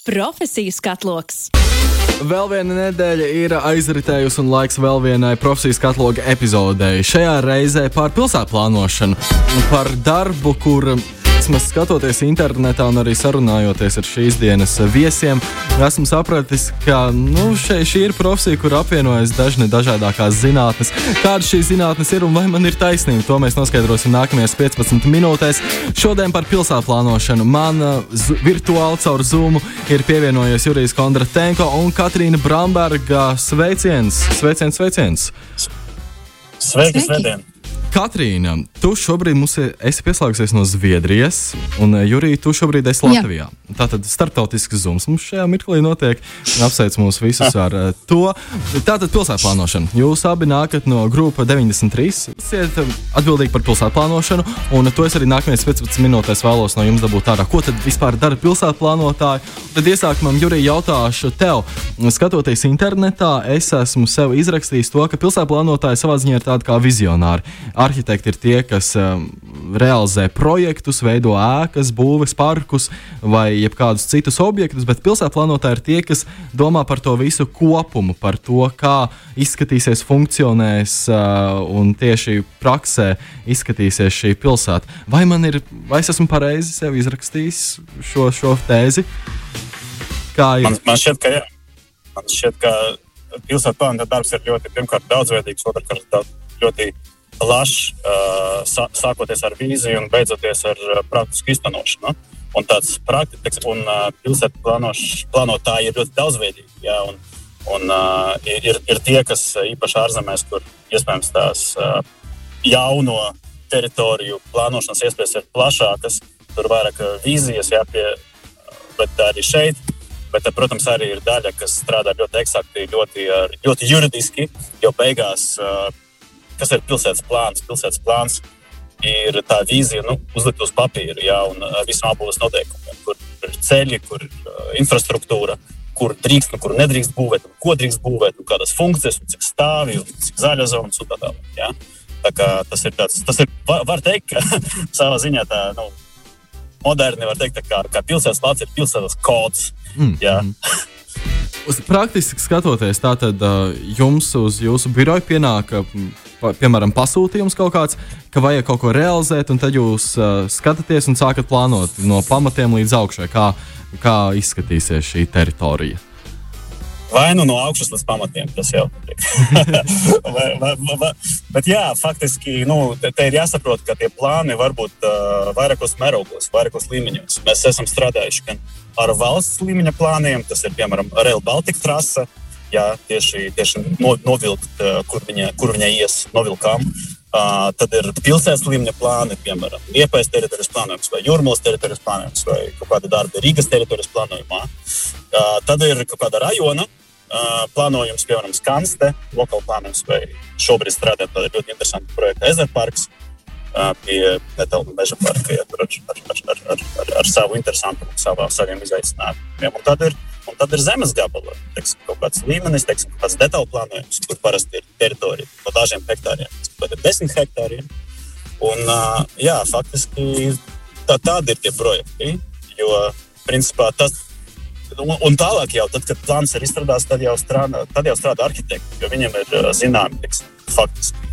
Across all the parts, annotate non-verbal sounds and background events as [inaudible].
Profesiju skatloks. Vēl viena nedēļa ir aizritējusi, un laiks vēl vienai profesijas kataloga epizodei. Šajā reizē par pilsētu plānošanu, par darbu, kur vismaz skatoties internetā un arī sarunājoties ar šīs dienas viesiem, esmu sapratis, ka nu, šeit, šī ir profesija, kur apvienojas dažne dažādākās zinātnes. Kādas šīs zinātnes ir un vai man ir taisnība, to mēs noskaidrosim nākamajās 15 minūtēs. Šodien par pilsētu plānošanu man uh, virtuāli caur Zoom ir pievienojies Jurijs Kondratenko un Katrīna Bramberga. Sveiciens, sveiciens, sveiciens! Sveiki, Svētdien! Katrīna, tu šobrīd mums esi pieslēgusies no Zviedrijas, un eh, Jurija, tu šobrīd esi Latvijā. Jā. Tātad starptautisks zums mums šajā mirklī notiek. Apsveic mūs visus ar uh, to. Tātad pilsētu plānošana. Jūs abi nākat no grupa 93. Esat eh, atbildīgi par pilsētu plānošanu, un to es arī nākamajās 15 minūtēs vēlos no jums dabūt ārā. Ko tad vispār dara pilsētu plānotāji? Tad iesākumam, Jurija, jautāšu tev. Skatoties internetā, es esmu sev izrakstījis to, ka pilsētu plānotāji savā ziņā ir tādi kā vizionāri arhitekti ir tie, kas um, realizē projektus, veido ēkas, būves parkus vai kādus citus objektus, bet pilsētu plānotāji ir tie, kas domā par to visu kopumu, par to, kā izskatīsies, funkcionēs uh, un tieši praksē izskatīsies šī pilsēta. Vai man ir, vai es esmu pareizi sev izrakstījis šo, šo tēzi? Kā ir? Man, man šķiet, ka jā. Man šķiet, ka pilsētu plānota darbs ir ļoti, pirmkārt, daudzveidīgs, otrkārt, ļoti plašs, sākoties ar vīziju un beidzoties ar praktisku īstenošanu. Un tāds praktiski, un pilsētu plānotāji ir ļoti daudzveidīgi. Jā, un, un ir, ir tie, kas īpaši ārzemēs, kur iespējams tās jauno teritoriju plānošanas iespējas ir plašākas, tur vairāk vīzijas jāpie, bet arī šeit. Bet, protams, arī ir daļa, kas strādā ļoti eksakti, ļoti, ļoti juridiski, jo beigās uh, kas ir pilsētas plāns. Pilsētas plāns ir tā vīzija, nu, uzlikt uz papīra, jā, un ar visiem apgūves noteikumiem, kur ir ceļi, kur ir infrastruktūra, kur drīkst, nu, kur nedrīkst būvēt, un ko drīkst būvēt, un kādas funkcijas, un cik stāvju, un cik zaļa zonas un tā tālāk. Tā kā tas ir tāds, tas ir, var, teikt, ka [laughs] savā ziņā tā, nu, moderni var teikt, kā, kā pilsētas plāns ir pilsētas kods. Mm. Jā. Mm. [laughs] Praktiski skatoties, tātad jums uz jūsu biroju pienāk, piemēram, pasūtījums kaut kāds, ka vajag kaut ko realizēt, un tad jūs uh, skatāties un sākat plānot no pamatiem līdz augšai, kā, kā izskatīsies šī teritorija. Vai nu no augšas līdz pamatiem, tas jau ir. [laughs] Bet, jā, faktiski nu, te, te ir jāsaprot, ka tie plāni var būt uh, vairākos mērogos, vairākos līmeņos. Mēs esam strādājuši gan ar valsts līmeņa plāniem, tas ir piemēram Rail Baltica trase, jā, tieši, tieši no, novilkt, uh, kur viņa, kur viņa ies, novilkām. Uh, tad ir pilsētas līmeņa plāni, piemēram, Liepais teritorijas plānojums, vai Jūrmālas teritorijas plānojums, vai kaut kāda darba Rīgas teritorijas plānojumā. Uh, tad ir kaut kāda rajona Uh, plānojums, piemēram, Skanste, lokāla plānojums, vai šobrīd strādājot pie ļoti interesanta projekta Ezerparks, uh, pie Metāla meža parka, ja, ar, ar, ar, ar, ar, ar savu interesantumu, savā, saviem izaicinājumiem. Un tad ir, un tad ir zemes gabala, teiksim, kaut kāds līmenis, teiksim, kaut kāds detaļu plānojums, kur parasti ir teritorija no dažiem hektāriem, pat ir desmit hektāriem. Un, uh, jā, faktiski tā, tādi ir tie projekti, jo principā tas Un, un tālāk, jau tad, kad plāns ir izstrādāts, tad jau strādā, tad jau strādā arhitekti, jo viņiem ir zināmi faktiski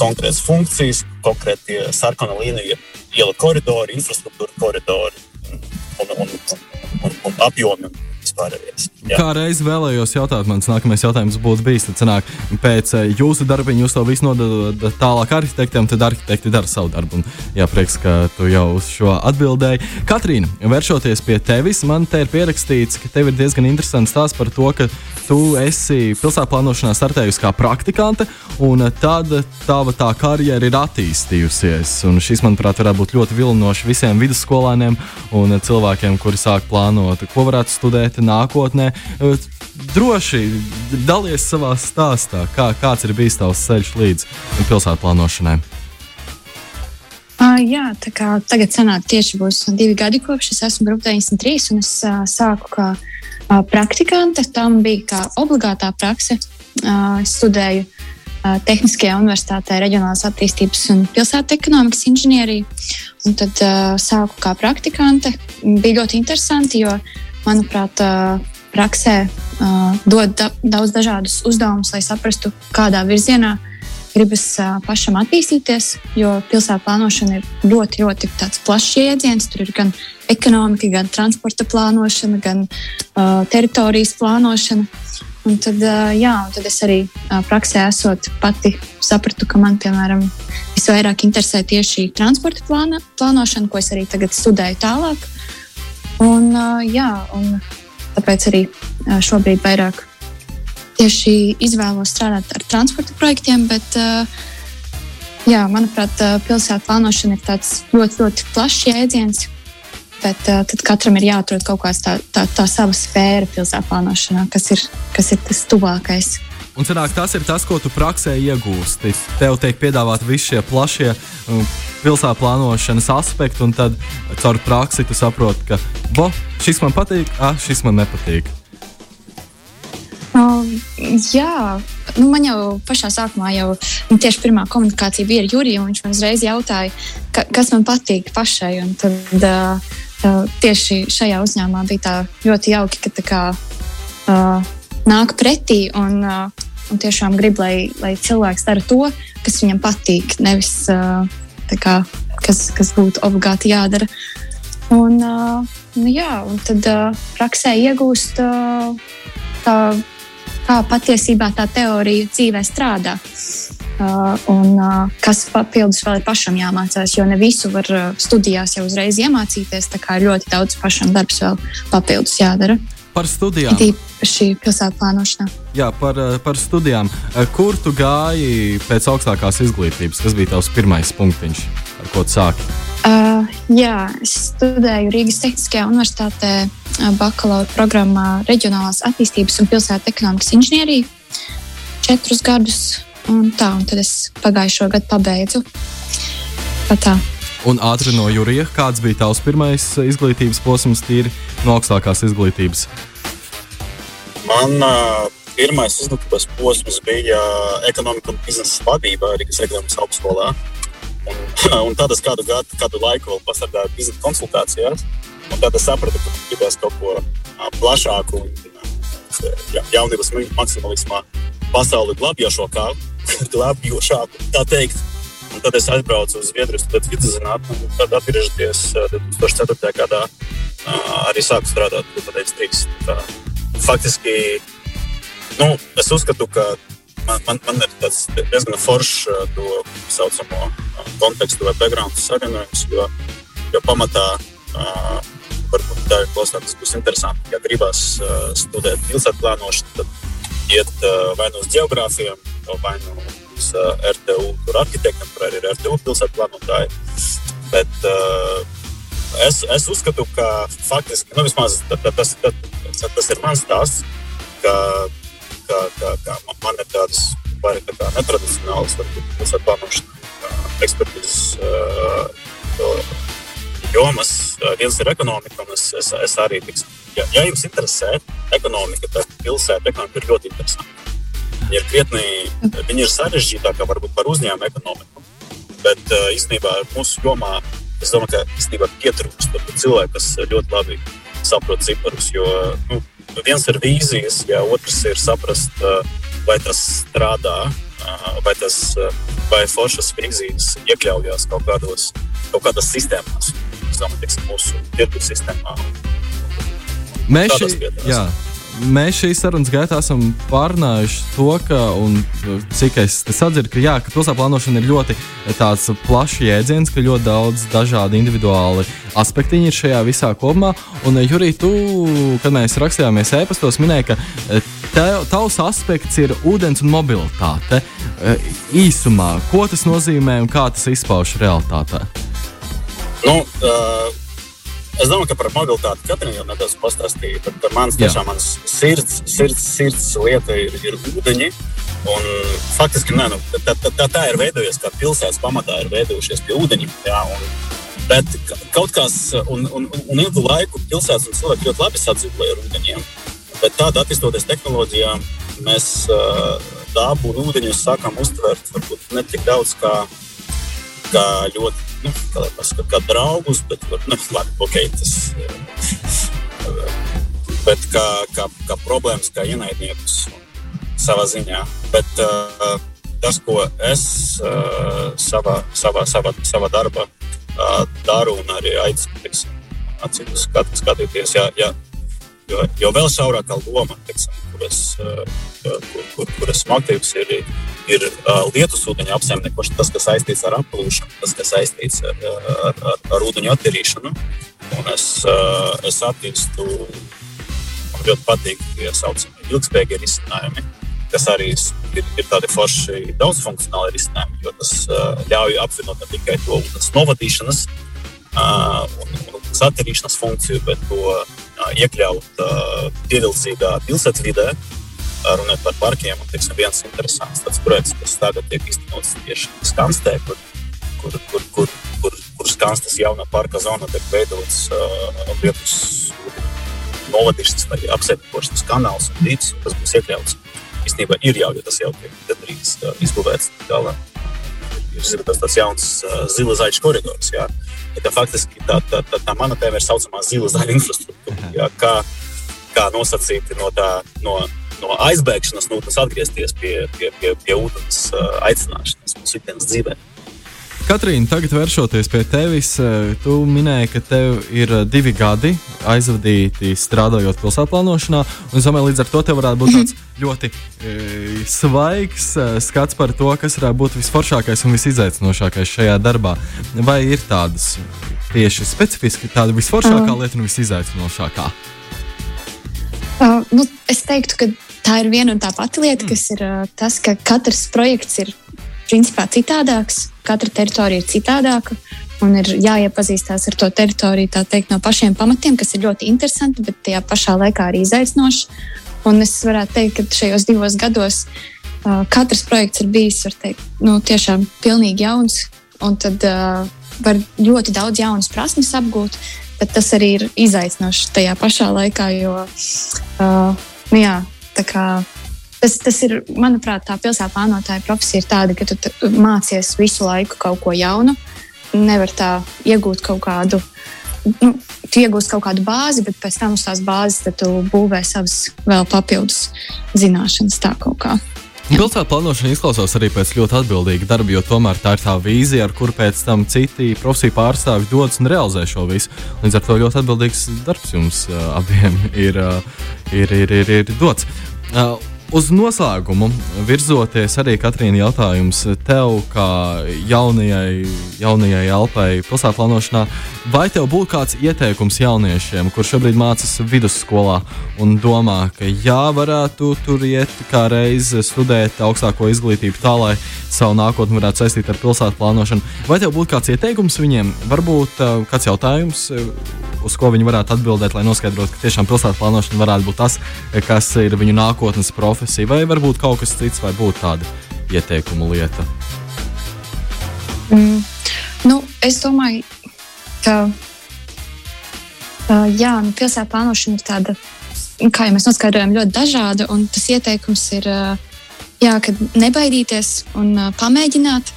konkrētas funkcijas, konkrēti sarkana līnija, iela koridori, infrastruktūra koridori un, un, un, un, un apjomi vispārējais. Jā. Kā reiz vēlējos jautāt, mans nākamais jautājums būtu bijis, tad sanāk, pēc eh, jūsu darba jūs to visu nododat tālāk arhitektiem, tad arhitekti dara savu darbu. Un, jā, prieks, ka tu jau uz šo atbildēji. Katrīna, vēršoties pie tevis, man te ir pierakstīts, ka tev ir diezgan interesants stāsts par to, ka tu esi pilsētu plānošanā startējusi kā praktikante, un tad tava tā karjera ir attīstījusies. Un šis, manuprāt, varētu būt ļoti vilinoši visiem vidusskolēniem un cilvēkiem, kuri sāk plānot, ko varētu studēt nākotnē. Droši dalies savā stāstā, kā, kāds ir bijis tavs ceļš līdz pilsētu plānošanai. Uh, jā, tā kā tagad sanāk tieši būs divi gadi, kopš es esmu grupā 93, un es uh, sāku kā uh, praktikante. Tam bija kā obligātā prakse. Uh, es studēju uh, Tehniskajā universitātē reģionālās attīstības un pilsētu ekonomikas inženieriju. Un tad uh, sāku kā praktikante. Bija ļoti interesanti, jo uh, manuprāt, praksē dod da daudz dažādus uzdevumus, lai saprastu, kādā virzienā gribas pašam attīstīties. Jo pilsētu plānošana ir ļoti, ļoti plašs jēdziens. Tur ir gan ekonomika, gan transporta plānošana, gan uh, teritorijas plānošana. Un tad, uh, jā, un tad es arī uh, praksē esot pati sapratu, ka man, piemēram, visvairāk interesē tieši transporta plāna, plānošana, ko es arī tagad studēju tālāk. Un, jā, un tāpēc arī šobrīd vairāk tieši izvēlos strādāt ar transporta projektiem, bet jā, manuprāt, pilsētu plānošana ir tāds ļoti, ļoti plašs jēdziens, Bet tad katram ir jāatrod kaut kāda tā, tā, tā sava sfēra pilsētā plānošanā, kas ir, kas ir tas tuvākais. Un cenāk, tas ir tas, ko tu praksē iegūsti. Tev tiek piedāvāti visi šie plašie pilsētas plānošanas aspekti, un tad caur praksi tu saproti, ka bo, šis man patīk, ah, šis man nepatīk. Um, jā, nu, man jau pašā sākumā, jau nu, tieši pirmā komunikācija bija ar Juriju. Viņš man uzreiz jautāja, ka, kas man patīk pašai. Tad, uh, tieši šajā uzņēmumā bija tā ļoti jauki, ka kā, uh, nāk pretī un, uh, un tiešām grib, lai, lai cilvēks dara to, kas viņam patīk, nevis kā, kas, kas būtu obligāti jādara. Un, nu, jā, un tad praksē iegūst tā, kā patiesībā tā teorija dzīvē strādā. Uh, un uh, kas papildus vēl ir pašam jāmācās, jo ne visu var uh, studijās jau uzreiz iemācīties. Tā kā ļoti daudz pašam darbs vēl papildus jādara. Par studijām. Šī pilsēta plānošanā. Jā, par, par studijām. Kur tu gāji pēc augstākās izglītības? Kas bija tavs pirmais punktiņš, ar ko sāki? Uh, jā, es studēju Rīgas Tehniskajā universitātē bakalaura programmā Reģionālās attīstības un pilsētu ekonomikas inženieriju. Četrus gadus Un tā, un tad es pagājušo gadu pabeidzu. Tā. Un ātri no Jurija, kāds bija tavs pirmais izglītības posms, tīri no augstākās izglītības? Man uh, pirmais izglītības posms bija ekonomika un biznesa vadība Rīgas Reģionas augstskolā. Un, un tad es kādu, gadu, kādu laiku vēl pastrādāju biznesa konsultācijās. Un tad es sapratu, ka gribēs kaut ko plašāku un ja, jaunības maksimalismā pasauli glābjošo glābjošāku, tā teikt. Un tad es aizbraucu uz Zviedriju, studēt viduszinātni, un tad atgriežoties 2004. gadā arī sāku strādāt pie trīs. Faktiski, nu, es uzskatu, ka man, man, man ir tāds diezgan foršs to saucamo kontekstu vai background savienojums, jo, jo pamatā varbūt tā ir klausāties, būs interesanti. Ja gribas studēt pilsētu plānošanu, tad iet uh, vai nu uz geogrāfiem, vai nu uz uh, RTU arhitektam, kur arī ir RTU pilsētu plānotāji. Bet uh, es, es uzskatu, ka faktiski nu, vismaz tā, tā, tas, tā, tas ir mans stāsts, ka, ka, ka, ka man ir tādas vairāk tā netradicionālas pilsētu plānošanas ekspertīzes. Uh, jomas. Viens ir ekonomika, un es, es, es arī tiksim, ja, ja jums interesē ekonomika, tad pilsēta ekonomika ir ļoti interesanta. Ir krietni, viņa ir sarežģītāka varbūt par uzņēmumu ekonomiku. Bet uh, īstenībā mūsu jomā es domāju, ka īstenībā pietrūkst cilvēku, kas ļoti labi saprot ciparus. Jo nu, viens ir vīzijas, ja otrs ir saprast, uh, vai tas strādā, uh, vai tas vai foršas vīzijas iekļaujas kaut, kādos, kaut kādās sistēmās. Es domāju, ka mūsu tirgus sistēmā Mēs, šī, jā, mēs šīs sarunas gaitā esam pārnājuši to, ka, un, cik es sadzirdu, ka, jā, ka pilsētas plānošana ir ļoti plašs jēdziens, ka ļoti daudz dažādu individuāli aspekti ir šajā visā kopumā. Un, Jurī, tu, kad mēs rakstījāmies e-pastos, minēji, ka tev, tavs aspekts ir ūdens un mobilitāte. Īsumā, ko tas nozīmē un kā tas izpaužas realitātē? Nu, uh Es domāju, ka par mobilitāti Katrīna jau nedaudz pastāstīja. Par, par manas tiešām manas sirds, sirds, sirds lieta ir, ir ūdeņi. Un, faktiski nē, nu, tā, tā, tā, tā ir veidojusies, kā pilsētas pamatā ir veidojušies pie ūdeņiem. Jā, un, bet kaut kas, un, un, un ilgu laiku pilsētas un cilvēki ļoti labi sadzīvoja ar ūdeņiem. Bet tādā attīstoties tehnoloģijām, mēs uh, dabu un ūdeņus sākām uztvert varbūt ne tik daudz kā, kā ļoti nu, kā, pasaka, kā draugus, bet nu, labi, okay, tas, bet kā, kā, kā problēmas, kā ienaidniekus savā ziņā. Bet, uh, tas, ko es uh, savā, savā, savā, savā darbā uh, daru un arī aicinu citus skat, skatīties, ja, ja, jo, jo vēl šaurākā loma, teiksim, kur, es, uh, kur, kur, kur esmu aktīvs, ir, ir uh, lietus ūdeņa apsaimniekošana, tas, kas saistīts ar applūšanu, tas, kas saistīts ar, ar, ar, ar ūdeņu attīrīšanu. Un es, uh, es attīstu, man ļoti patīk tie saucamie ilgspējīgi risinājumi kas arī ir, ir tādi forši daudzfunkcionāli risinājumi, jo tas uh, ļauj apvienot ne tikai to novadīšanas uh, un, un satirīšanas funkciju, bet to iekļaut uh, pievilcīgā pilsētas vidē. Uh, runājot par parkiem, un teiksim, viens interesants projekts, kas tagad tiek īstenots tieši Skanstē, kur, kur, kur, kur, kur, kur Skanstas jaunā parka zona tiek veidots uh, Lietuvas novadīšanas vai apsaimniekošanas kanāls un dīts, kas būs iekļauts īstenībā ir jau, jo tas jau tiek gandrīz izbūvēts galā. Ir tas tāds jauns uh, zila zaļš koridors. Jā. Ja tā faktiski tā, tā, tā, tā mana tēma ir saucamā zila zaļa infrastruktūra. Jā, kā, kā nosacīti no, tā, no, no aizbēgšanas no ūdens atgriezties pie, pie, pie, pie ūdens uh, aicināšanas mūsu ikdienas dzīvēm. Katrīna, tagad vēršoties pie tevis, eh, tu minēji, ka tev ir eh, divi gadi aizvadīti strādājot pilsētplānošanā. Es domāju, līdz ar to tev varētu būt tāds ļoti e, svaigs skats par to, kas varētu būt visforšākais un visizaicinošākais šajā darbā. Vai ir tādas tieši specifiski tāda visforšākā uh. lieta un visizaicinošākā? Uh, nu, es teiktu, ka tā ir viena un tā pati lieta, mm. kas ir uh, tas, ka katrs projekts ir principā citādāks. Katra teritorija ir citādāka. Un ir jāiepazīstās ar to teritoriju teikt, no pašiem pamatiem, kas ir ļoti interesanti, bet tajā pašā laikā arī izaicinoši. Un es varētu teikt, ka šajos divos gados uh, katrs projekts ir bijis teikt, nu, tiešām pilnīgi jauns. Un tad uh, var ļoti daudz jaunas prasmes apgūt, bet tas arī ir izaicinoši tajā pašā laikā. Jo, uh, nu, jā, tā kā tas, tas ir, manuprāt, tā pilsētas plānotāja profesija ir tāda, ka tu mācies visu laiku kaut ko jaunu. Nevar tā iegūt kaut kādu, nu, tu iegūsi kaut kādu bāzi, bet pēc tam uz tās bāzes tu būvē savas vēl papildus zināšanas tā kaut kā. Pilsētas plānošana izklausās arī pēc ļoti atbildīga darba, jo tomēr tā ir tā vīzija, ar kuru pēc tam citi profesiju pārstāvji dodas un realizē šo visu. Līdz ar to ļoti atbildīgs darbs jums uh, abiem ir, uh, ir, ir, ir, ir dots. Uh, Uz noslēgumu virzoties arī Katrīna jautājums tev, kā jaunajai, jaunajai elpai pilsētā plānošanā, vai tev būtu kāds ieteikums jauniešiem, kurš šobrīd mācās vidusskolā un domā, ka jā, varētu tur iet kā reizi studēt augstāko izglītību tā, lai savu nākotni varētu saistīt ar pilsētu plānošanu. Vai tev būtu kāds ieteikums viņiem, varbūt uh, kāds jautājums, uz ko viņi varētu atbildēt, lai noskaidrotu, ka tiešām pilsētu plānošana varētu būt tas, kas ir viņu nākotnes profesija, vai varbūt kaut kas cits, vai būtu tāda ieteikuma lieta? Mm, nu, es domāju, ka uh, jā, nu, pilsētu plānošana ir tāda, kā jau mēs noskaidrojam, ļoti dažāda. Un tas ieteikums ir, uh, jā, nebaidīties un uh, pamēģināt.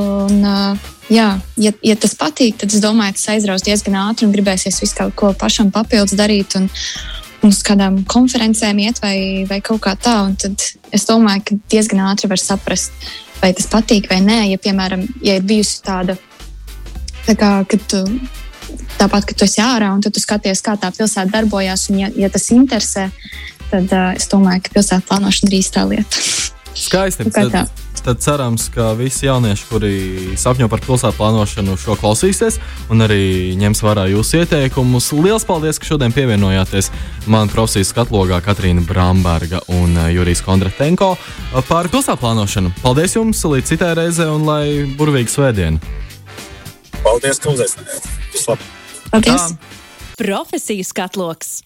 Un, uh, jā, ja, ja tas patīk, tad es domāju, tas aizraus diezgan ātri un gribēsies visu kaut ko pašam papildus darīt. Un, un uz kādām konferencēm iet vai, vai kaut kā tā. Tad es domāju, ka diezgan ātri var saprast, vai tas patīk vai nē. Ja, piemēram, ja ir bijusi tāda, tā kā, kad tu, tāpat, ka tu esi ārā un tu skaties, kā tā pilsēta darbojas, un ja, ja tas interesē, tad uh, es domāju, ka pilsētas plānošana ir īstā lieta. Skaisti. Tad, cerams, ka visi jaunieši, kuri sapņo par pilsētu plānošanu, šo klausīsies un arī ņems vērā jūsu ieteikumus. Lielas paldies, ka šodien pievienojāties man profesijas skatlogā Katrīna Bramberga un eh, Jurijs Kondratenko par pilsētu plānošanu. Paldies jums, līdz citai reizei un lai burvīgi svētdiena! Paldies, ka uzaicinājāt! Paldies! Profesijas skatloks!